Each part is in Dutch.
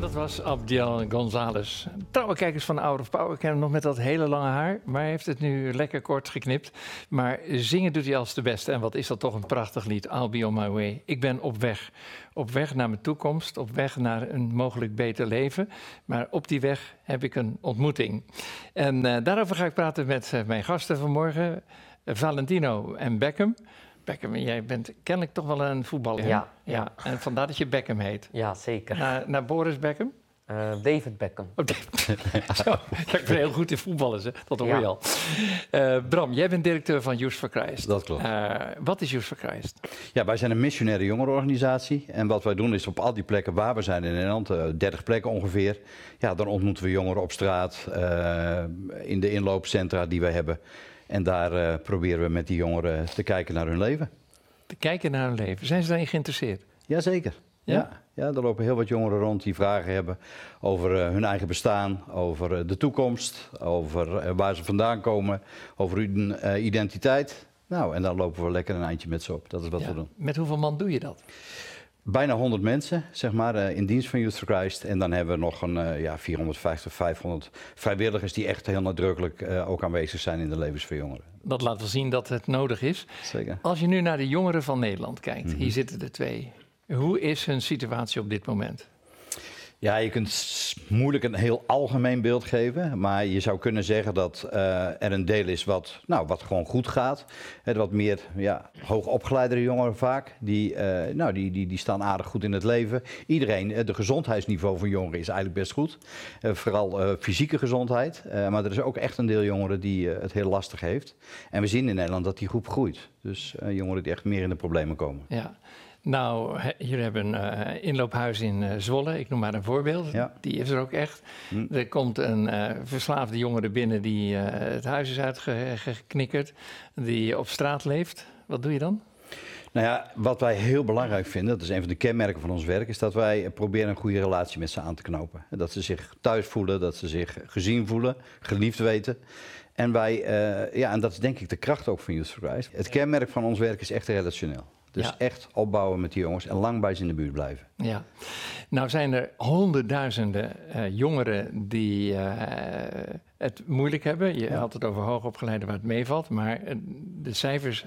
Dat was Abdiel González. Trouwe kijkers van Hour of Power kennen hem nog met dat hele lange haar. Maar hij heeft het nu lekker kort geknipt. Maar zingen doet hij als de beste. En wat is dat toch een prachtig lied. I'll be on my way. Ik ben op weg. Op weg naar mijn toekomst. Op weg naar een mogelijk beter leven. Maar op die weg heb ik een ontmoeting. En eh, daarover ga ik praten met eh, mijn gasten vanmorgen. Valentino en Beckham. Beckham, jij bent kennelijk toch wel een voetballer. Ja, ja. En vandaar dat je Beckham heet. Ja, zeker. Naar, naar Boris Beckham? Eh, David Beckham. Oh, Zo, ik ben heel goed in voetballen, hè? dat hoor Ja. je al. Eh, Bram, jij bent directeur van Youth for Christ. Dat klopt. Eh, wat is Youth for Christ? Ja, wij zijn een missionaire jongerenorganisatie. En wat wij doen is op al die plekken waar we zijn in Nederland, eh 30 plekken ongeveer. Ja, dan ontmoeten we jongeren op straat, eh, in de inloopcentra die wij hebben. En daar eh, proberen we met die jongeren te kijken naar hun leven. Te kijken naar hun leven. Zijn ze daarin geïnteresseerd? Jazeker. Ja? Ja? Ja, er lopen heel wat jongeren rond die vragen hebben over eh, hun eigen bestaan, over eh, de toekomst, over waar ze vandaan komen, over hun identiteit. Nou, en dan lopen we lekker een eindje met ze op. Dat is wat Ja. we doen. Met hoeveel man doe je dat? Bijna 100 mensen, zeg maar, eh, in dienst van Youth for Christ. En dan hebben we nog een eh, ja, 450, 500 vrijwilligers die echt heel nadrukkelijk eh, ook aanwezig zijn in de levens van jongeren. Dat laat wel zien dat het nodig is. Zeker. Als je nu naar de jongeren van Nederland kijkt, Mhm. hier zitten er twee. Hoe is hun situatie op dit moment? Ja, je kunt moeilijk een heel algemeen beeld geven. Maar je zou kunnen zeggen dat eh, er een deel is wat, nou, wat gewoon goed gaat. Het wat meer ja, hoogopgeleidere jongeren vaak. Die, eh, nou, die, die, die staan aardig goed in het leven. Iedereen, eh, de gezondheidsniveau van jongeren is eigenlijk best goed. Vooral fysieke gezondheid. Maar er is ook echt een deel jongeren die het heel lastig heeft. En we zien in Nederland dat die groep groeit. Dus jongeren die echt meer in de problemen komen. Ja. Nou, he- jullie hebben een eh, inloophuis in eh, Zwolle, ik noem maar een voorbeeld. Ja. Die is er ook echt. Hm. Er komt een eh, verslaafde jongere binnen die het huis is uitgeknikkerd, die op straat leeft. Wat doe je dan? Nou ja, wat wij heel belangrijk vinden, dat is een van de kenmerken van ons werk, is dat wij proberen een goede relatie met ze aan te knopen. Dat ze zich thuis voelen, dat ze zich gezien voelen, geliefd weten. En wij, ja, en dat is denk ik de kracht ook van Youth for Christ. Het kenmerk van ons werk is echt relationeel. Dus Ja. echt opbouwen met die jongens en lang bij ze in de buurt blijven. Ja. Nou zijn er honderdduizenden eh, jongeren die eh, het moeilijk hebben. Je Ja. had het over hoogopgeleiden waar het meevalt. Maar eh, de cijfers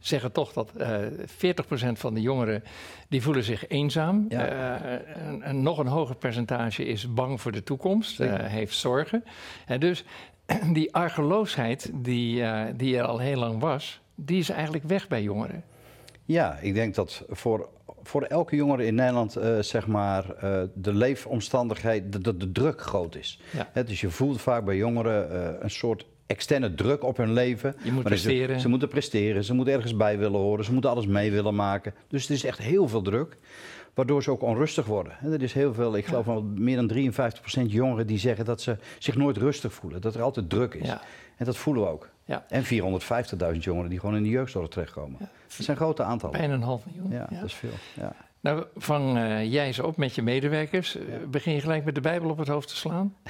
zeggen toch dat eh 40% van de jongeren die voelen zich eenzaam. Ja. En, en nog een hoger percentage is bang voor de toekomst, heeft zorgen. En dus die argeloosheid die, die er al heel lang was, die is eigenlijk weg bij jongeren. Ja, ik denk dat voor, voor elke jongere in Nederland eh, zeg maar, eh, de leefomstandigheid, de, de, de druk groot is. Ja. Dus je voelt vaak bij jongeren eh, een soort externe druk op hun leven. Je moet ze- presteren. Ze, moeten presteren, ze moeten ergens bij willen horen, ze moeten alles mee willen maken. Dus het is echt heel veel druk, waardoor ze ook onrustig worden. En er is heel veel, ik geloof meer dan 53% jongeren die zeggen dat ze zich nooit rustig voelen. Dat er altijd druk is. Ja. En dat voelen we ook. Ja. En 450.000 jongeren die gewoon in de jeugdzorg terechtkomen. Dat zijn grote aantallen. Bijna een half miljoen. Ja, dat is veel. Ja. Nou, vang eh, jij ze op met je medewerkers. Eh, begin je gelijk met de Bijbel op het hoofd te slaan?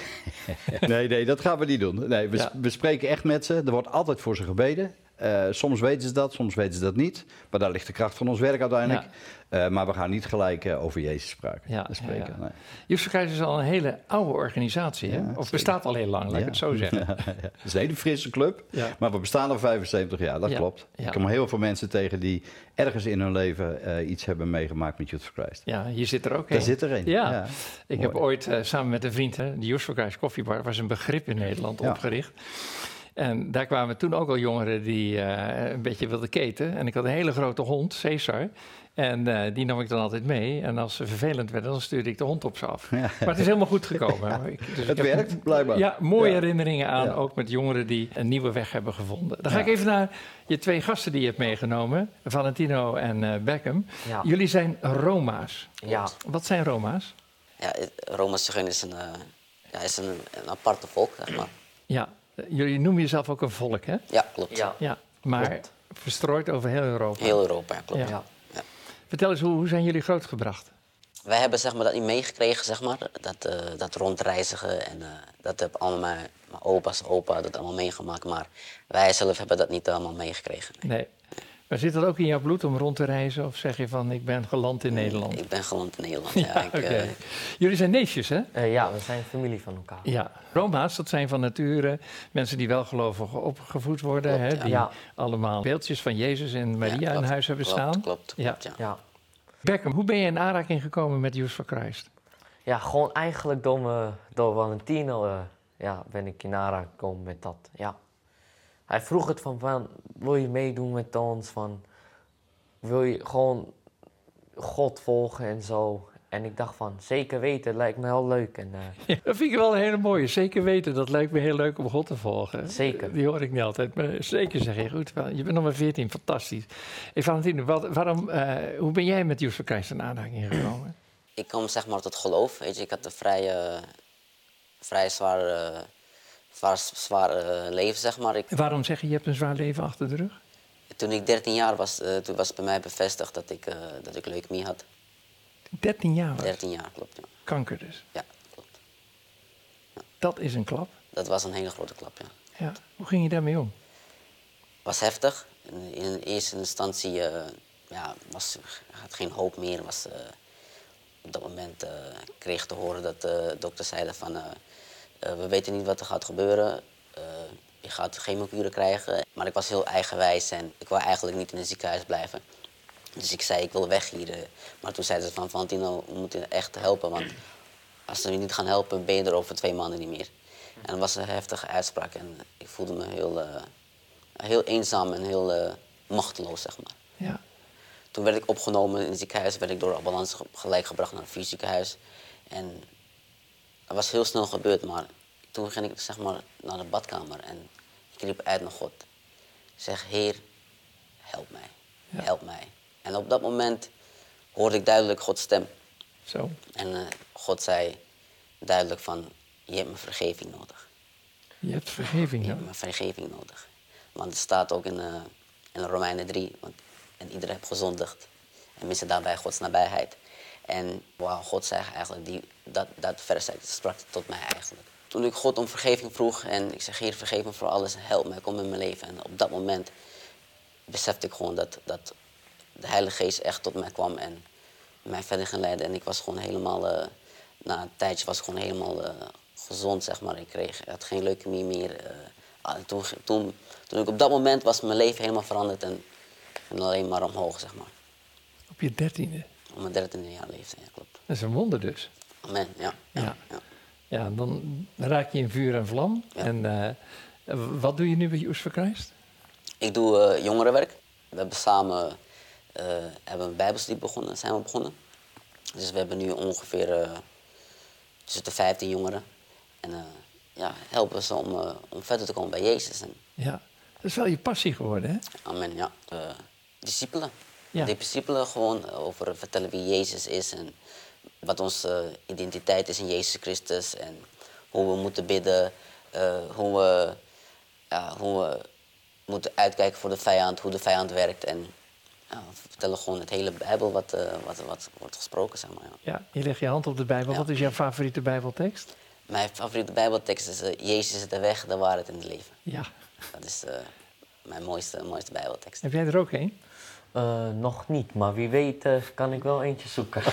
Nee, nee, dat gaan we niet doen. Nee, we, we spreken echt met ze. Er wordt altijd voor ze gebeden. Eh, soms weten ze dat, soms weten ze dat niet. Maar daar ligt de kracht van ons werk uiteindelijk. Eh, maar we gaan niet gelijk eh, over Jezus spraken. Ja, spreken. ja. Nee. Is al een hele oude organisatie, hè? Of zeker. bestaat al heel lang, laat ik het zo zeggen. Het is een hele frisse club. Maar we bestaan al 75 jaar, dat klopt. Ik kom heel veel mensen tegen die ergens in hun leven iets hebben meegemaakt met Youth for Christ. Ja, hier zit er ook Daar een. zit er een. Ja. Ik heb ooit samen met een vriend, hè, de Youth for Christ Koffiebar, was een begrip in Nederland opgericht. En daar kwamen toen ook al jongeren die eh, een beetje wilden keten. En ik had een hele grote hond, Caesar. En eh, die nam ik dan altijd mee. En als ze vervelend werden, dan stuurde ik de hond op ze af. Ja. Maar het is helemaal goed gekomen. Ik- dus ik Het heb- werkt, blijkbaar. Ja, mooie Ja. herinneringen aan, Ja. ook met jongeren die een nieuwe weg hebben gevonden. Dan ga Ja. ik even naar je twee gasten die je hebt meegenomen, Valentino en eh, Beckham. Ja. Jullie zijn Roma's. Ja, Wat zijn Roma's? Ja, Roma Zigeuner is een, ja, is een, een aparte volk, zeg maar. Ja, jullie noemen jezelf ook een volk, hè? Ja, klopt. ja, Ja, maar Klopt. verstrooid over heel Europa. Heel Europa, ja, klopt. Ja. ja. Vertel eens, hoe, hoe zijn jullie grootgebracht? wij hebben zeg maar, dat niet meegekregen, zeg maar. Dat, eh, dat rondreizigen en eh, dat heb allemaal mijn, mijn opa's opa dat allemaal meegemaakt. Maar wij zelf hebben dat niet allemaal meegekregen. Nee. Maar zit dat ook in jouw bloed om rond te reizen? Of zeg je van, ik ben geland in Nederland? Ik ben geland in Nederland, ja. ik, eh, Jullie zijn neefjes, hè? Eh, ja, we zijn familie van elkaar. Ja. Roma's, dat zijn van nature mensen die wel gelovig opgevoed worden. Klopt, hè? ja. Die Ja. allemaal beeldjes van Jezus en Maria ja, in huis hebben klopt, staan. Klopt, Ja. klopt, ja. Ja. Beckham, hoe ben je in aanraking gekomen met Youth for Christ? ja, gewoon eigenlijk door, me, door Valentino eh, ja, ben ik in aanraking gekomen met dat. Ja. Hij vroeg het van, van, wil je meedoen met ons? Van, wil je gewoon God volgen en zo? En ik dacht van, zeker weten, lijkt me heel leuk. En, eh, Ja, dat vind ik wel een hele mooie. Zeker weten, dat lijkt me heel leuk om God te volgen. Zeker. Die hoor ik niet altijd. Maar zeker zeg je goed. wel. Je bent nog maar 14, fantastisch. Hey, Valentino, wat, waarom, eh, hoe ben jij met for Christ in aanraking gekomen? Ik kwam zeg maar tot geloof, weet je. Ik had een vrij, eh, vrij zwaar, eh, zwaar, zwaar eh, leven, zeg maar. Ik, Waarom zeg je, je hebt een zwaar leven achter de rug? toen ik 13 jaar was, eh, toen was bij mij bevestigd dat ik, eh, dat ik leukemie had. 13 jaar was. 13 jaar, klopt, ja. Kanker dus. Ja, klopt. Dat is een klap. Dat was een hele grote klap, ja. Ja. Hoe ging je daarmee om? was heftig. In, in eerste instantie ja, was had geen hoop meer. Was, op dat moment kreeg ik te horen dat de dokter zeiden van... eh, eh, we weten niet wat er gaat gebeuren. Eh, je gaat chemokuren krijgen. Maar ik was heel eigenwijs en ik wou eigenlijk niet in het ziekenhuis blijven. Dus ik zei, ik wil weg hier. eh. Maar toen zeiden ze van, Valentino, we moeten echt helpen. Want als ze je niet gaan helpen, ben je er over twee maanden niet meer. En dat was een heftige uitspraak. En ik voelde me heel, eh, heel eenzaam en heel eh, machteloos, zeg maar. Ja. Toen werd ik opgenomen in het ziekenhuis, werd ik door de ambulance ge- gelijk gebracht naar het fysieziekenhuis. En dat was heel snel gebeurd, maar toen ging ik zeg maar naar de badkamer en ik riep uit naar God. Ik zeg, Heer, help mij, Ja. help mij. En op dat moment hoorde ik duidelijk Gods stem. Zo. En eh, God zei duidelijk van, je hebt mijn vergeving nodig. Je hebt vergeving Je hebt nodig. mijn vergeving nodig. Want het staat ook in, eh, in Romeinen 3. Want, en iedereen heeft gezondigd. En missen daarbij Gods nabijheid. En wauw, God zei eigenlijk, die, dat, dat vers sprak tot mij eigenlijk. Toen ik God om vergeving vroeg en ik zeg, Heer, vergeef me voor alles, help mij, kom in mijn leven. En op dat moment besefte ik gewoon dat, dat de Heilige Geest echt tot mij kwam en mij verder ging leiden. En ik was gewoon helemaal, eh, na een tijdje was ik gewoon helemaal eh, gezond, zeg maar. Ik kreeg, had geen leukemie meer. Ah, toen, toen, toen ik op dat moment was mijn leven helemaal veranderd en, en alleen maar omhoog, zeg maar. Op je dertiende. Op mijn dertiende jaar leeftijd, ja, klopt. Dat is een wonder dus. Amen, ja. Ja. ja. ja. Ja, dan raak je in vuur en vlam. En eh, wat doe je nu bij Youth for Christ? Ik doe eh, jongerenwerk. We hebben samen eh, hebben een bijbelstudie begonnen, zijn we begonnen. Dus we hebben nu ongeveer tussen de 15 jongeren. En ja, helpen ze om, om verder te komen bij Jezus. En, Ja, dat is wel je passie geworden, hè? amen, ja. Discipelen. Ja. De discipelen gewoon over vertellen wie Jezus is en wat onze identiteit is in Jezus Christus. En hoe we moeten bidden, eh, hoe, we, hoe we moeten uitkijken voor de vijand, hoe de vijand werkt. En ja, we vertellen gewoon het hele Bijbel wat, eh, wat, wat wordt gesproken, zeg maar. Ja. Ja, je legt je hand op de Bijbel. Ja. Wat is jouw favoriete Bijbeltekst? Mijn favoriete Bijbeltekst is eh, Jezus is de weg, de waarheid en het leven. Ja. Dat is eh, mijn mooiste, mooiste Bijbeltekst. Heb jij er ook een? Eh, nog niet, maar wie weet eh, kan ik wel eentje zoeken.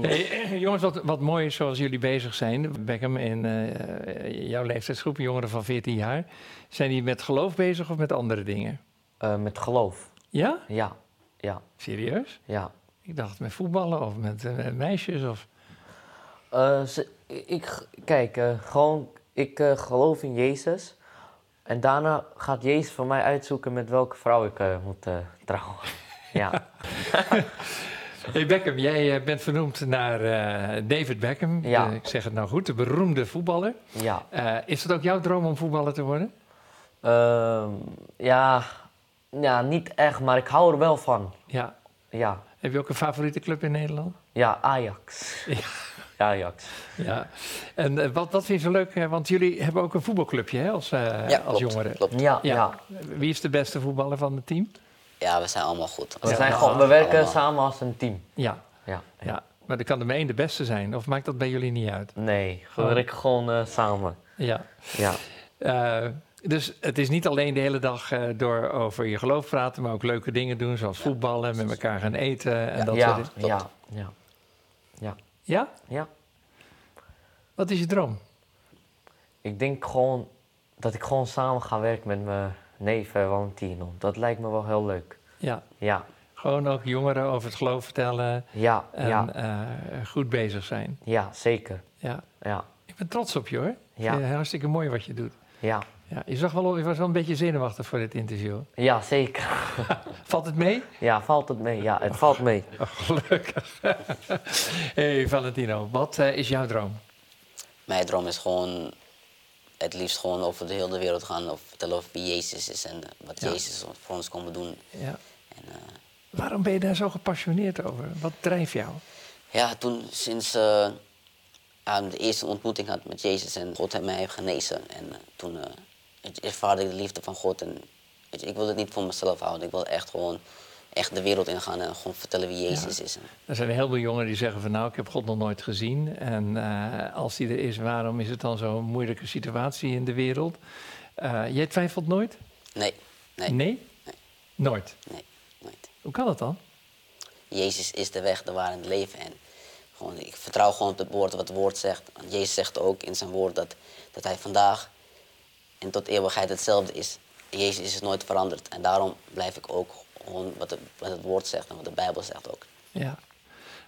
Hey, eh, jongens, wat, wat mooi is zoals jullie bezig zijn. Beckham in eh, jouw leeftijdsgroep, jongeren van 14 jaar. Zijn die met geloof bezig of met andere dingen? Eh, met geloof. Ja? Ja, ja, Serieus? ja. Ik dacht met voetballen of met meisjes of... Eh, ze- ik, kijk, eh, gewoon, ik eh, geloof in Jezus. En daarna gaat Jezus voor mij uitzoeken met welke vrouw ik eh, moet eh, trouwen. ja. Hey Beckham, jij eh, bent vernoemd naar David Beckham. Ja. Ik zeg het nou goed, de beroemde voetballer. Ja. Is het ook jouw droom om voetballer te worden? Ehm, ja. Ja, niet echt, maar ik hou er wel van. Ja. Ja, Heb je ook een favoriete club in Nederland? ja Ajax. Ajax. Ja. En eh, wat, wat vind je zo leuk? eh, want jullie hebben ook een voetbalclubje hè, als, eh, ja, als klopt, jongeren. klopt. Ja, Ja. ja. Wie is de beste voetballer van het team? Ja, we zijn allemaal goed. We, zijn ja, gewoon, we werken allemaal. samen als een team. Ja. Ja. Ja, maar dan kan er maar één de beste zijn. Of maakt dat bij jullie niet uit? Nee, we Oh. werken gewoon eh, samen. Ja. Ja. Eh, dus het is niet alleen de hele dag eh, door over je geloof praten, maar ook leuke dingen doen, zoals voetballen, met elkaar gaan eten en dat ja, soort dingen. ja, ja, Ja? Ja. Wat is je droom? Ik denk gewoon dat ik gewoon samen ga werken met mijn neef eh, Valentino. Dat lijkt me wel heel leuk. Ja, Ja, gewoon ook jongeren over het geloof vertellen ja, en ja, eh, goed bezig zijn. ja, zeker. Ja, Ja, ik ben trots op je hoor. Ja. Ja. hartstikke mooi wat je doet. ja, Ja, je, zag wel, je was wel een beetje zenuwachtig voor dit interview. ja, zeker. Valt het mee? Ja, valt het mee? Ja, het valt mee. Oh, gelukkig. hey Valentino, wat eh, is jouw droom? Mijn droom is gewoon het liefst gewoon over de hele wereld gaan of vertellen over wie Jezus is en eh, wat Ja. Jezus voor ons kon doen. Ja. En, eh, Waarom ben je daar zo gepassioneerd over? Wat drijft jou? ja, toen sinds eh, ja, de eerste ontmoeting had met Jezus en God heeft mij heeft genezen. En toen eh, ervaarde ik de liefde van God. En weet je, ik wil het niet voor mezelf houden. Ik wil echt gewoon echt de wereld ingaan en gewoon vertellen wie Jezus is. Er zijn heel veel jongeren die zeggen van nou, ik heb God nog nooit gezien. En eh, als die er is, waarom is het dan zo'n moeilijke situatie in de wereld? Eh, jij twijfelt nooit? nee, nee, Nee? Nee. Nooit. nee, nooit. Hoe kan dat dan? Jezus is de weg, de waarheid en het leven. En gewoon, ik vertrouw gewoon op het woord, wat het woord zegt. Want Jezus zegt ook in zijn woord dat, dat hij vandaag en tot eeuwigheid hetzelfde is. Jezus is nooit veranderd. En daarom blijf ik ook gewoon wat, het- wat het woord zegt en wat de Bijbel zegt ook. Ja.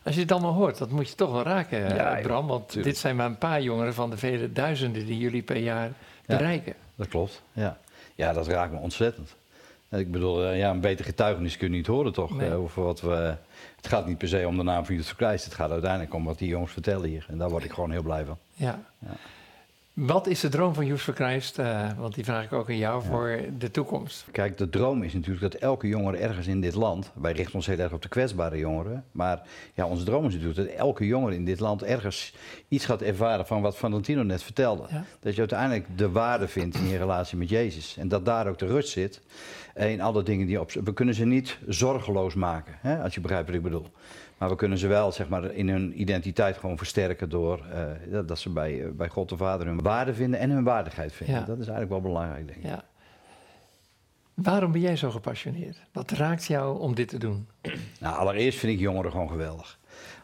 Als je het allemaal hoort, dat moet je toch wel raken, Ja, Bram. Want tuurlijk. dit zijn maar een paar jongeren van de vele duizenden die jullie per jaar Ja. bereiken. Dat klopt, ja. Ja, dat raakt me ontzettend. Ik bedoel, eh, ja, een beter getuigenis kun je niet horen toch? Nee. eh, over wat we, het gaat niet per se om de naam van Jezus Christus. Het gaat uiteindelijk om wat die jongens vertellen hier. En daar word ik gewoon heel blij van. Ja. Ja. Wat is de droom van Joes voor Christ? eh, want die vraag ik ook aan jou voor de toekomst. Kijk, de droom is natuurlijk dat elke jongere ergens in dit land... Wij richten ons heel erg op de kwetsbare jongeren. Maar ja, onze droom is natuurlijk dat elke jongere in dit land ergens iets gaat ervaren... van wat Valentino net vertelde. Ja. Dat je uiteindelijk de waarde vindt in je relatie met Jezus. En dat daar ook de rust zit in alle dingen die op... We kunnen ze niet zorgeloos maken, hè, als je begrijpt wat ik bedoel. Maar we kunnen ze wel zeg maar, in hun identiteit gewoon versterken door eh, dat- dat ze bij, eh, bij God de Vader hun waarde vinden en hun waardigheid vinden. Ja. Dat is eigenlijk wel belangrijk, denk ik. Ja. Waarom ben jij zo gepassioneerd? Wat raakt jou om dit te doen? Nou, allereerst vind ik jongeren gewoon geweldig.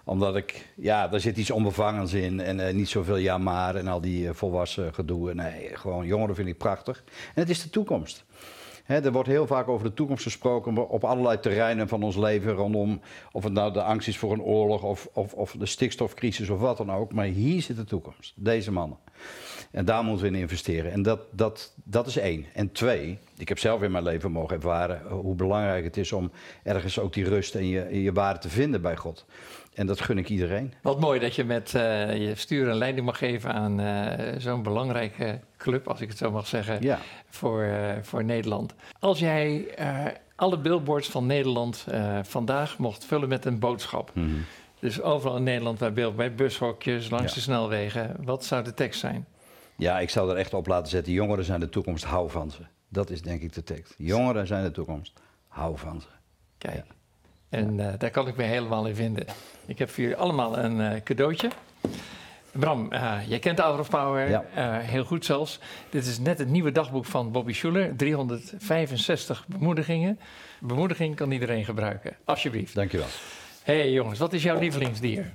Omdat ik, ja, daar zit iets onbevangens in en eh, niet zoveel ja maar en al die volwassen gedoe. Nee, gewoon jongeren vind ik prachtig. En het is de toekomst. Er wordt heel vaak over de toekomst gesproken op allerlei terreinen van ons leven rondom of het nou de angst is voor een oorlog of, of, of de stikstofcrisis of wat dan ook. Maar hier zit de toekomst, deze mannen. En daar moeten we in investeren. En dat, dat, dat is één. En twee, ik heb zelf in mijn leven mogen ervaren hoe belangrijk het is om ergens ook die rust en je, je waarde te vinden bij God. En dat gun ik iedereen. Wat mooi dat je met eh, je stuur een leiding mag geven aan eh, zo'n belangrijke club, als ik het zo mag zeggen, Ja. voor, eh, voor Nederland. Als jij alle billboards van Nederland vandaag mocht vullen met een boodschap. Mhm. Dus overal in Nederland bij, beeld, bij bushokjes, langs Ja. de snelwegen. Wat zou de tekst zijn? Ja, ik zou er echt op laten zetten. Jongeren zijn de toekomst, hou van ze. Dat is denk ik de tekst. Jongeren zijn de toekomst, hou van ze. Kijk. En eh, daar kan ik me helemaal in vinden. Ik heb voor jullie allemaal een eh, cadeautje. Bram, eh, jij kent Hour of Power, Ja. eh, heel goed zelfs. Dit is net het nieuwe dagboek van Bobby Schuler. 365 bemoedigingen. Bemoediging kan iedereen gebruiken, alsjeblieft. Dankjewel. Hé hey, jongens, wat is jouw lievelingsdier?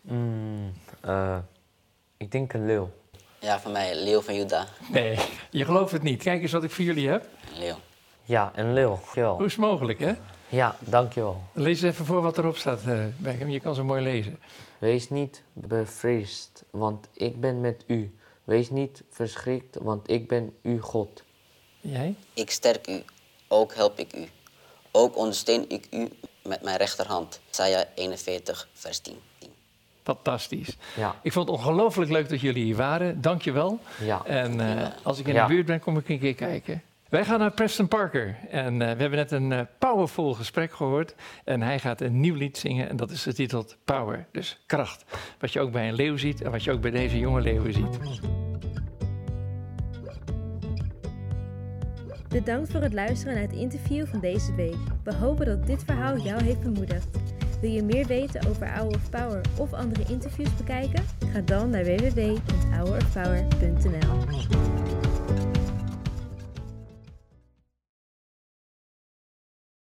Mm, eh, ik denk een leeuw. Ja, voor mij Leeuw van Juda. Nee, je gelooft het niet. Kijk eens wat ik voor jullie heb. Een leeuw. Ja, een leeuw. Hoe is het mogelijk, hè? Ja, dankjewel. Lees even voor wat erop staat eh, hem. Je kan zo mooi lezen. Wees niet bevreesd, want ik ben met u. Wees niet verschrikt, want ik ben uw God. Jij? Ik sterk u, ook help ik u. Ook ondersteun ik u met mijn rechterhand. Isaiah 41, vers 10. 10. Fantastisch. Ja, Ik vond het ongelooflijk leuk dat jullie hier waren. Dank je wel. ja. En eh, als ik in Ja. de buurt ben, kom ik een keer kijken. Wij gaan naar Preston Parker. En eh, we hebben net een eh, powerful gesprek gehoord. En hij gaat een nieuw lied zingen. En dat is getiteld Power. Dus kracht. Wat je ook bij een leeuw ziet. En wat je ook bij deze jonge leeuwen ziet. Bedankt voor het luisteren naar het interview van deze week. We hopen dat dit verhaal jou heeft bemoedigd. Wil je meer weten over Hour of Power of andere interviews bekijken? Ga dan naar www.hourofpower.nl.